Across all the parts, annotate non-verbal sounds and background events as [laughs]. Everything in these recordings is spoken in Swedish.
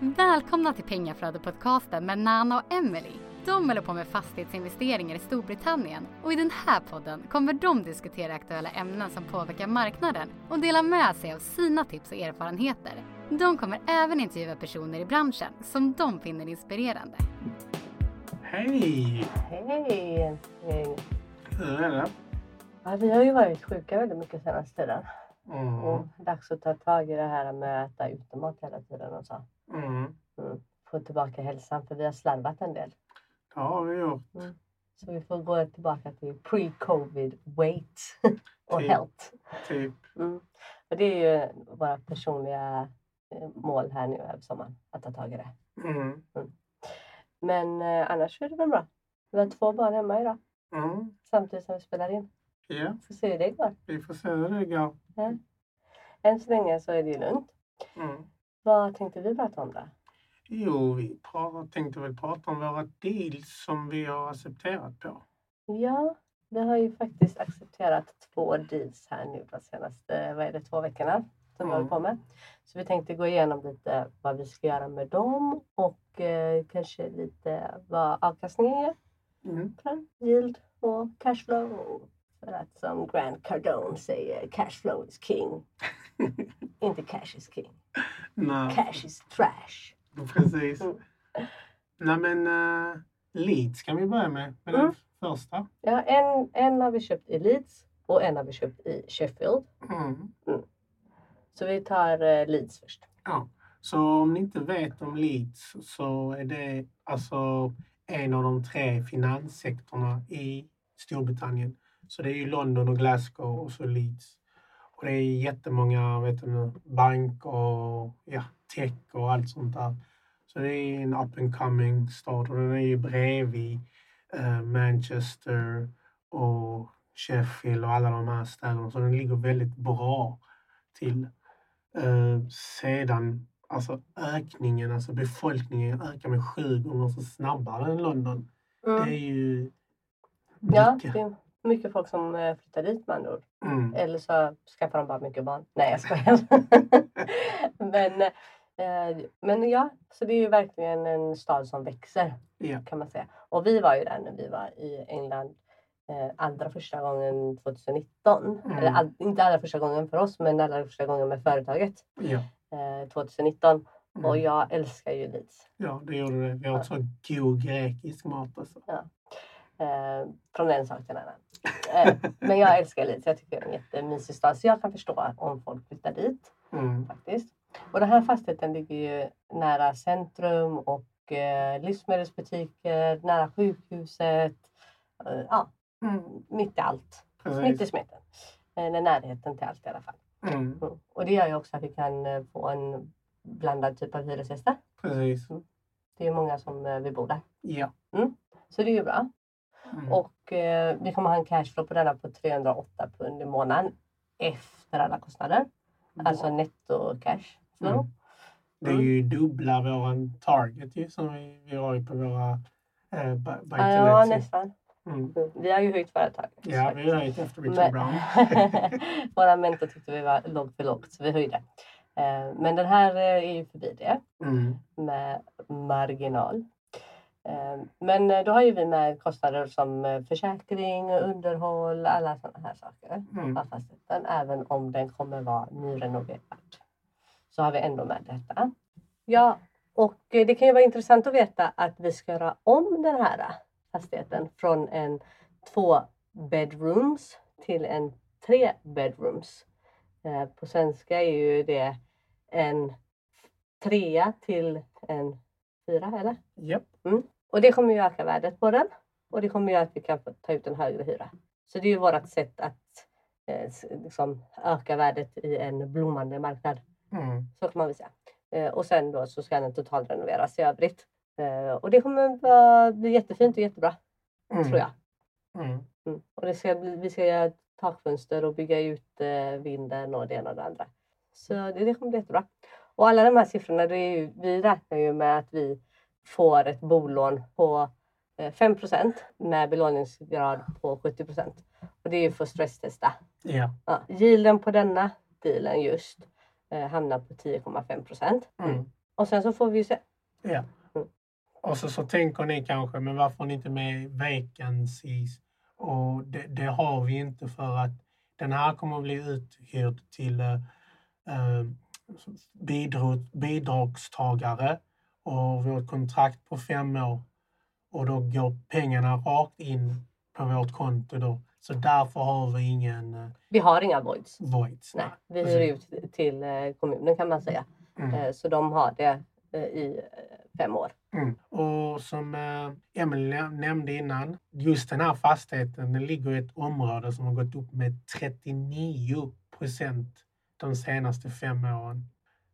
Välkomna till Pengaflödet-podcasten med Nana och Emily. De håller på med fastighetsinvesteringar i Storbritannien och i den här podden kommer de diskutera aktuella ämnen som påverkar marknaden och dela med sig av sina tips och erfarenheter. De kommer även intervjua personer i branschen som de finner inspirerande. Hej! Hej! Hej. Hur är det? Ja, vi har ju varit sjuka väldigt mycket senaste tiden. Mm. Och dags att ta tag i det här med att äta utemat hela tiden och så. Mm. Mm. Få tillbaka hälsan för vi har slarvat en del. Har vi gjort. Så vi får gå tillbaka till pre-covid weight [laughs] och Typ. health. Typ. Mm. Och det är ju våra personliga eh, mål här nu över sommaren. Att ta tag i det. Mm. Men eh, annars är det väl bra. Vi har två barn hemma idag. Mm. Samtidigt som vi spelar in. Ja, Får se hur det går. vi får se hur det går. Än så länge så är det ju lugnt. Mm. Vad tänkte vi prata om då? Jo, vi tänkte väl prata om våra deals som vi har accepterat på. Ja, vi har ju faktiskt accepterat två deals här nu de senaste vad är det, två veckorna som vi Mm. håller på med. Så vi tänkte gå igenom lite vad vi ska göra med dem och eh, kanske lite vad avkastningen är Mm. yield och cashflow. För att som Grant Cardone säger, cashflow is king. [laughs] Inte cash is king. Nej, Cash is trash. precis. Mm. Nej men uh, Leeds kan vi börja med. med Mm. den första. Ja, en, en har vi köpt i Leeds och en har vi köpt i Sheffield. Mm. Så vi tar eh, Leeds först. Ja. Så om ni inte vet om Leeds så är det alltså en av de tre finanssektorerna i Storbritannien. Så det är ju London och Glasgow och så Leeds. Och det är jättemånga vet du, bank och ja, tech och allt sånt där. Så det är en up and coming stad och den är ju bredvid eh, Manchester och Sheffield och alla de här städerna. Så den ligger väldigt bra till. Eh, sedan, alltså ökningen, alltså befolkningen ökar med sju gånger så snabbare än London. Det är ju Ja, mycket. det är mycket folk som eh, flyttar dit med andra ord. Mm. Eller så skaffar de bara mycket barn. Nej, jag skojar. [laughs] men, eh, men ja, så det är ju verkligen en stad som växer Ja. kan man säga. Och vi var ju där när vi var i England eh, allra första gången 2019. Mm. Eller all, inte allra första gången för oss, men allra första gången med företaget Ja. eh, 2019. Och Mm. jag älskar ju Leeds. ja, det gjorde det. Vi har så god grekisk mat alltså. Eh, från en sak till en annan. Eh, men jag älskar Leeds. Jag tycker det är en jättemysig stad. Så jag kan förstå om folk flyttar dit Mm. faktiskt. Och den här fastigheten ligger ju nära centrum och eh, livsmedelsbutiker, nära sjukhuset. Eh, ja, Mm. mitt i allt. Mitt i Precis. smeten. Eh, närheten till allt i alla fall. Mm. Mm. Och det gör ju också att vi kan eh, få en blandad typ av hyresgäster. Precis. Det är många som eh, vill bo där. Ja. Så det är ju bra. Mm. Och eh, vi kommer ha en cashflow på denna på 308 pund i månaden efter alla kostnader. Alltså netto cash. Mm. Det är ju dubbla våran target ju, som vi, vi har på våra eh, buy Ja, nästan. Mm. Mm. Vi har ju höjt företaget. Ja, vi har höjt efter Richard Men- Brown. [laughs] Våra mentor tyckte vi var lågt för lågt så vi höjde. Eh, men den här eh, är ju förbi det Mm. med marginal. Eh, Men eh, då har ju vi med kostnader som eh, försäkring, underhåll, alla sådana här saker. Mm. fastigheten, även om den kommer vara nyrenoverad. Så har vi ändå med detta. Ja, och eh, det kan ju vara intressant att veta att vi ska göra om den här fastigheten från en två bedrooms till en tre bedrooms. På svenska är ju det en trea till en fyra, eller? Japp. Och det kommer ju öka värdet på den och det kommer göra att vi kan ta ut en högre hyra. Så det är ju vårt sätt att eh, liksom öka värdet i en blommande marknad. Mm. Så kan man väl säga. Eh, och sen då så ska den totalrenoveras i övrigt. Eh, och det kommer bli jättefint och jättebra Mm. tror jag. Mm. Mm. Och det ska bli, vi ska göra takfönster och bygga ut eh, vinden och det ena och det andra. Så det, det kommer bli jättebra. Och alla de här siffrorna, det är ju, vi räknar ju med att vi får ett bolån på eh, 5 med belåningsgrad på 70% Och det är ju för att stresstesta. Ja. Ja, yielden på denna dealen just eh, hamnar på 10,5 Mm. Och sen så får vi ju se. Ja. Mm. Och så, så tänker ni kanske, men varför har ni inte med vacancies? Och det, det har vi inte för att den här kommer att bli uthyrd till eh, eh, bidrag, bidragstagare och vårt kontrakt på fem år. Och då går pengarna rakt in på vårt konto då. Så därför har vi ingen eh, Vi har inga voids. voids. Nej, vi hyr ut till eh, kommunen kan man säga. Mm. Eh, Så de har det i fem år. Mm. Och som Emelie nä- nämnde innan, just den här fastigheten den ligger i ett område som har gått upp med 39 procent de senaste fem åren.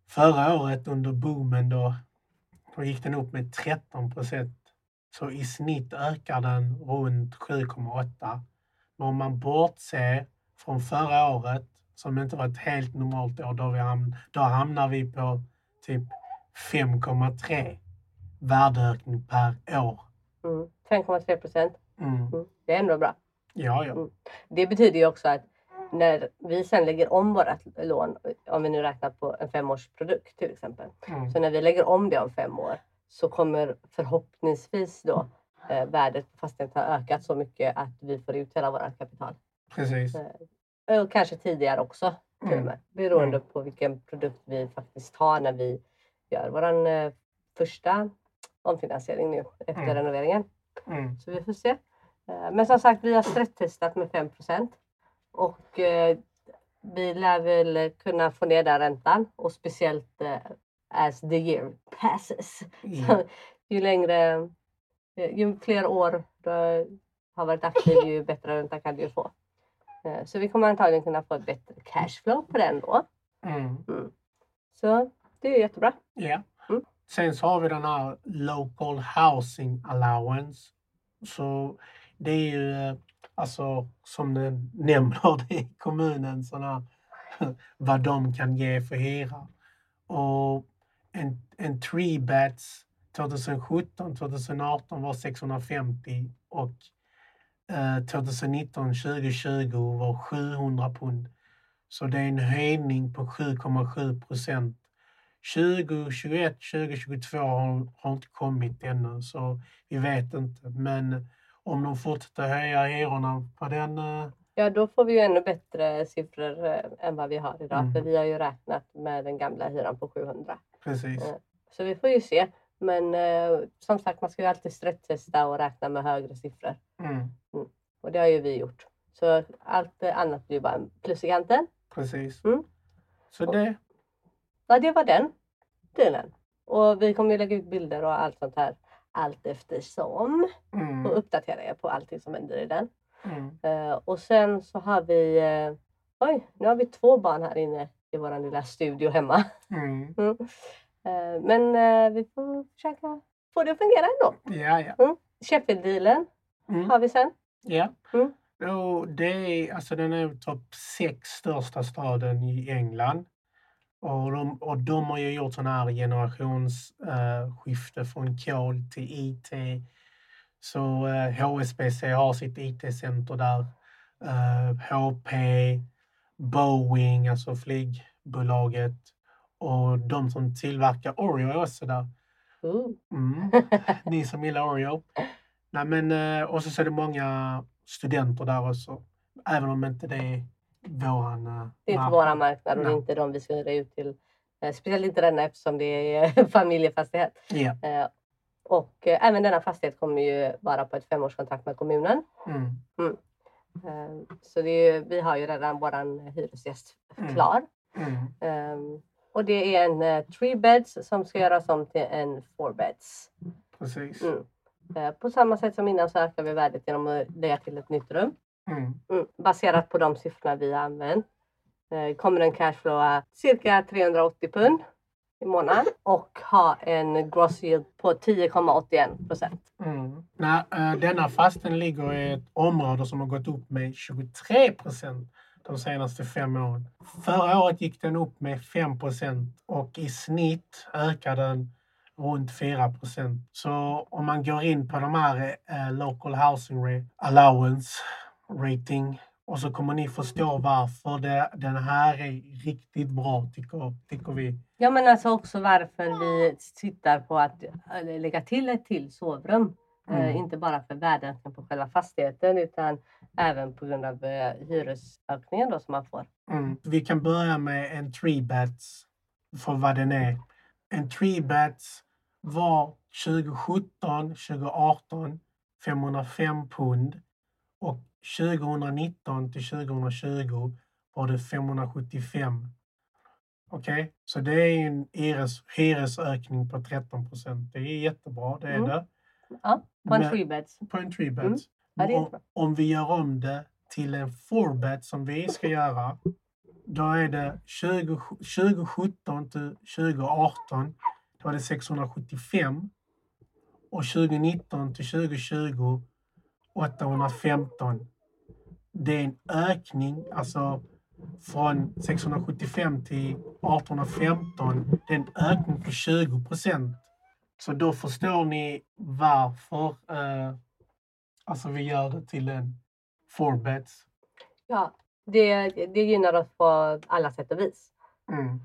Förra året under boomen då, då gick den upp med 13 procent. Så i snitt ökar den runt 7,8. Men om man bortser från förra året, som inte var ett helt normalt år, då, vi hamn, då hamnar vi på typ 5,3 värdeökning per år. Mm. 5,3 procent. Mm. Mm. Det är ändå bra. Ja, ja. Mm. Det betyder ju också att när vi sen lägger om vårt lån, om vi nu räknar på en femårsprodukt till exempel. Mm. Så när vi lägger om det om fem år så kommer förhoppningsvis då eh, värdet på fastigheten ha ökat så mycket att vi får ut hela vårt kapital. Precis. Eh, Och kanske tidigare också till och Mm. med. Beroende Mm. på vilken produkt vi faktiskt har när vi gör vår eh, första omfinansiering nu efter Mm. renoveringen. Mm. Så vi får se. Eh, Men som sagt, vi har stresstestat med 5 och eh, vi lär väl kunna få ner den räntan och speciellt eh, as the year passes. Ja. ju längre, eh, ju fler år du har varit aktiv ju bättre ränta kan du få. Eh, Så vi kommer antagligen kunna få ett bättre cashflow på den då. Mm. Så det är jättebra. Ja. Mm. Sen så har vi den här Local Housing Allowance. Så det är ju eh, alltså som den nämner [laughs] det i kommunen såna, [laughs] vad de kan ge för hyra. Och en, en tree bats 2017, 2018 var 650 och eh, 2019, 2020 var 700 pund. Så det är en höjning på 7,7 procent. 2021, 2022 har, har inte kommit ännu så vi vet inte. Men om de fortsätter höja hyrorna på den... eh, Ja, då får vi ju ännu bättre siffror eh, än vad vi har idag. Mm. För vi har ju räknat med den gamla hyran på 700. Precis. Ja. Så vi får ju se. Men eh, som sagt, man ska ju alltid stresstesta och räkna med högre siffror. Mm, Och det har ju vi gjort. Så allt eh, annat blir bara plus i kanten. precis. Mm. Så det... Ja, det var den delen. Och vi kommer ju lägga ut bilder och allt sånt här allt eftersom. Mm, Och uppdatera er på allting som händer i den. mm, Eh, och sen så har vi, eh, oj, nu har vi två barn här inne i vår lilla studio hemma. mm. [laughs] Eh, men vi får försöka få det att fungera ändå. Ja, ja. Sheffield-dealen Mm. har vi sen. Ja. Mm. Och det är, alltså den är topp sex största staden i England. Och de, och de har ju gjort sån här generationsskifte eh, från kol till IT. Så eh, HSBC har sitt IT-center där. Eh, HP, Boeing, alltså flygbolaget. Och de som tillverkar Oreo är också där. Ooh. Mm. [laughs] Ni som gillar Oreo. Nej, men, eh, och så är det många studenter där också. Även om inte det är våran eh, Det är inte marknad. våra marknad och det är inte de vi ska hyra ut till. Eh, speciellt inte denna eftersom det är [laughs] familjefastighet. Ja. Eh, och eh, även denna fastighet kommer ju vara på ett femårskontrakt med kommunen. Mm. Eh, så det är, ju- vi har ju redan våran hyresgäst Mm. klar. Mm. Eh, och det är en eh, three beds som ska göras om till en four beds. Precis. Mm. Eh, på samma sätt som innan så ökar vi värdet genom att lägga till ett nytt rum. Mm. Mm. Baserat på de siffrorna vi har använt eh, kommer den cashflowa cirka 380 pund i månaden och ha en gross yield på 10,81 procent. Mm. Eh, denna fasten ligger i ett område som har gått upp med 23 procent de senaste fem åren. Förra året gick den upp med 5 procent och i snitt ökade den runt 4 procent. Så om man går in på de här eh, Local Housing Allowance Rating Och så kommer ni förstå varför det, den här är riktigt bra, tycker, tycker vi. Ja men alltså också varför vi tittar på att eh, lägga till ett till sovrum. Eh, Mm. inte bara för värdeökningen på själva fastigheten utan även på grund av eh, hyresökningen då som man får. Mm. Vi kan börja med en tree beds för vad den är. En tree beds var 2017, 2018 505 pund och 2019 till 2020 var det 575. Okej, så det är en hyres, hyresökning på 13 procent. Det är jättebra, det är Mm. det. Ja, på en Men- three beds. På en tree beds. Mm. Ja, om, om vi gör om det till en four bed som vi ska göra, då är det 20, 2017 till 2018, då var det 675. Och 2019 till 2020, 815. Det är en ökning, alltså från 675 till 1815. Det är en ökning på 20 procent. Så då förstår ni varför eh, alltså vi gör det till en four beds. Ja, det, det gynnar oss på alla sätt och vis. Mm.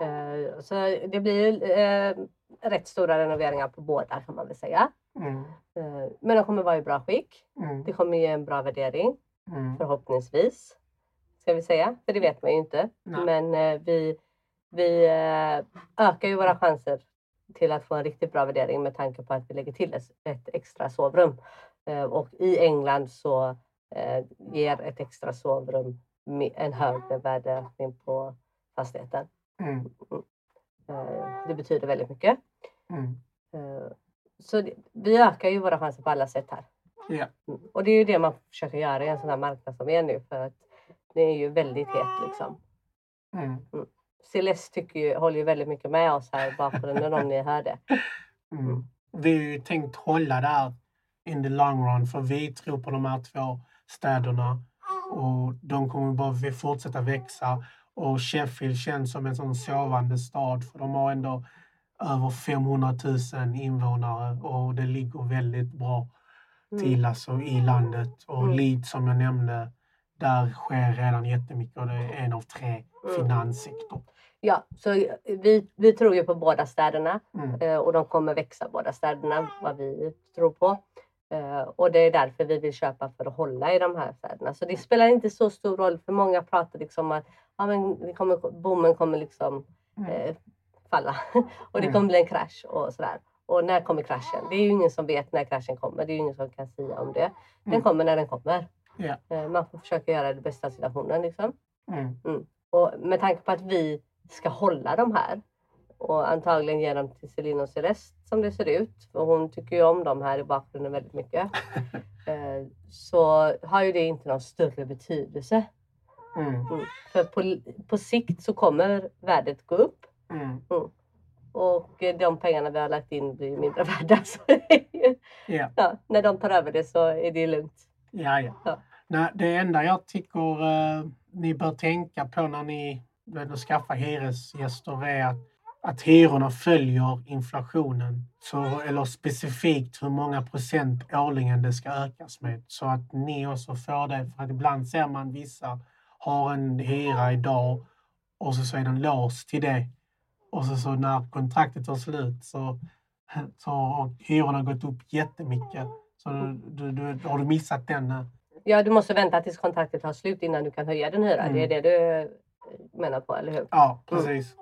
Eh, så det blir eh, rätt stora renoveringar på båda kan man väl säga. Mm. Eh, men de kommer vara i bra skick. Mm. Det kommer ge en bra värdering Mm. förhoppningsvis. Ska vi säga, för det vet man ju inte. Nej. Men eh, vi, vi eh, ökar ju våra chanser till att få en riktigt bra värdering med tanke på att vi lägger till ett, extra sovrum. Eh, och i England så eh, ger ett extra sovrum en högre värdeökning på fastigheten. Mm. Eh, det betyder väldigt mycket. Mm. Eh, så det, vi ökar ju våra chanser på alla sätt här. Ja. Mm. Och det är ju det man försöker göra i en sån här marknad som är nu för att det är ju väldigt het liksom. Mm. Celeste tycker ju, håller ju väldigt mycket med oss här bakgrunden om ni hör det. Mm. Vi har ju tänkt hålla där in the long run för vi tror på de här två städerna och de kommer bara fortsätta växa. Och Sheffield känns som en sån sovande stad för de har ändå över 500 000 invånare och det ligger väldigt bra Mm. Till alltså, i landet. Och Mm. Leeds som jag nämnde, där sker redan jättemycket och det är en av tre Mm. finanssektor. Ja, så vi, vi tror ju på båda städerna Mm. eh, och de kommer växa båda städerna vad vi tror på. Eh, och det är därför vi vill köpa för att hålla i de här städerna. Så det spelar inte så stor roll för många pratar liksom att ja, men det kommer, boomen kommer liksom Mm. eh, falla [laughs] och det Mm. kommer bli en krasch och sådär. Och när kommer kraschen? Det är ju ingen som vet när kraschen kommer. Det är ju ingen som kan säga om det. Den Mm. kommer när den kommer. Eh, Man får försöka göra det bästa av situationen. Liksom. Mm. Och med tanke på att vi ska hålla de här och antagligen ge dem till Celine och Celeste som det ser ut. För hon tycker ju om dem här i bakgrunden väldigt mycket. [laughs] eh, så har ju det inte någon större betydelse. Mm. Mm. För på, på sikt så kommer värdet gå upp. Och de pengarna vi har lagt in blir mindre [laughs] värda. Så ju- Ja. ja, när de tar över det så är det lugnt. Ja, ja. Ja. Nej, det enda jag tycker eh, ni bör tänka på när ni vill skaffa hyresgäster är att, att hyrorna följer inflationen. Så, eller specifikt hur många procent årligen det ska ökas med. Så att ni också får det. För att ibland ser man vissa har en hyra idag och så, så är den låst till det. Och så, så när kontraktet tar slut så, så har hyrorna gått upp jättemycket. Så du, du, du, har du missat den? eh, Ja, du måste vänta tills kontraktet tar slut innan du kan höja din hyra. Mm. Det är det du eh, menar på, eller hur? Ja, precis.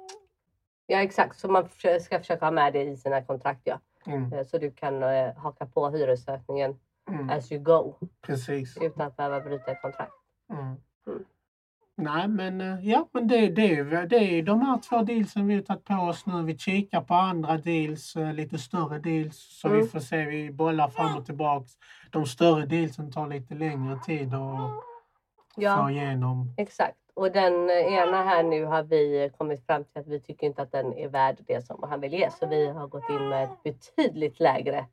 Ja, exakt. Så man ska försöka ha med det i sina kontrakt, ja. Mm, Eh, Så du kan eh, haka på hyresökningen mm, as you go precis. utan att behöva bryta ett kontrakt. Nej, men eh, ja, men det, det, det är de här två dealsen vi har tagit på oss nu. Vi kikar på andra deals, eh, lite större deals, så Mm. vi får se. Vi bollar fram och tillbaks. De större dealsen tar lite längre tid att Ja, få igenom. exakt. Och den eh, ena här nu har vi kommit fram till att vi tycker inte att den är värd det som han vill ge. Så vi har gått in med ett betydligt lägre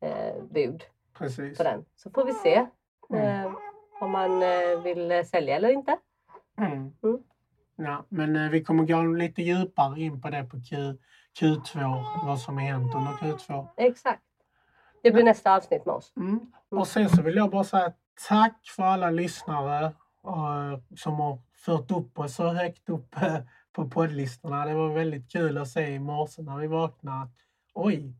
eh, bud Precis. på den. Så får vi se Mm. eh, om man vill sälja eller inte. Mm. Mm. Ja, men eh, vi kommer gå lite djupare in på det på Q, Q2, vad som har hänt under Q2. Exakt. Det blir nästa avsnitt med oss. Mm. Och sen så vill jag bara säga tack för alla lyssnare eh, som har fört upp oss så högt upp eh, på poddlistorna. Det var väldigt kul att se i morse när vi vaknade. Oj,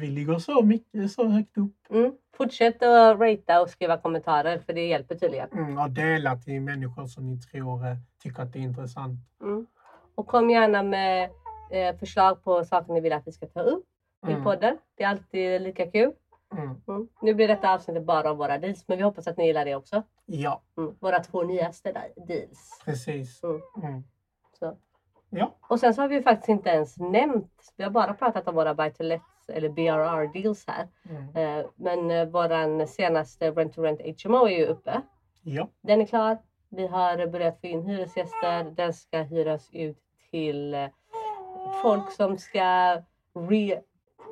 vi ligger så mycket, så högt upp. Mm. Fortsätt att ratea och skriva kommentarer för det hjälper tydligen. Mm, och dela till människor som ni tror eh, tycker att det är intressant. Mm. Och kom gärna med eh, förslag på saker ni vill att vi ska ta upp i Mm. podden. Det är alltid lika kul. Mm. Mm. Nu blir detta avsnittet bara om våra deals, men vi hoppas att ni gillar det också. Ja. Våra två nyaste deals. precis. Så. Ja, Och sen så har vi faktiskt inte ens nämnt, vi har bara pratat om våra buy to let eller BRR deals här. mm. Eh, men eh, våran senaste rent to rent HMO är ju uppe. ja. Den är klar. Vi har börjat få in hyresgäster. Den ska hyras ut till eh, folk som ska re,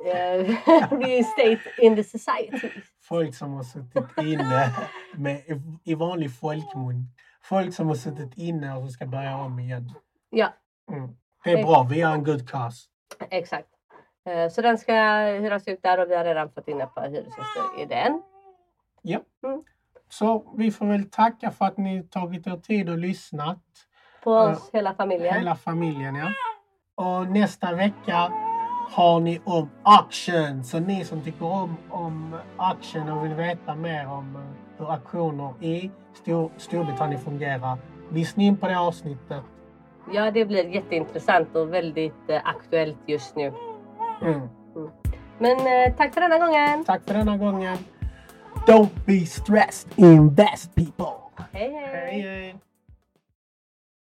[laughs] reestate in the society. folk som har suttit inne med, i vanlig folkmun. Folk som har suttit inne och som ska börja om igen. Ja, Mm. Det är bra, vi har en good cause. exakt. Eh, Så den ska hyras ut där och vi har redan fått in ett par hyresgäster i den. Ja. Mm. Så vi får väl tacka för att ni tagit er tid och lyssnat. På Ja. oss hela familjen. Hela familjen, ja. Och nästa vecka har ni om action. Så ni som tycker om, om action och vill veta mer om eh, hur aktioner i Stor, Storbritannien fungerar. Lyssna in på det avsnittet. Ja, det blir jätteintressant och väldigt eh, aktuellt just nu. Mm. Men eh, tack för denna gången. Tack för denna gången. Don't be stressed. Invest people. Hej hej! Hej, hej.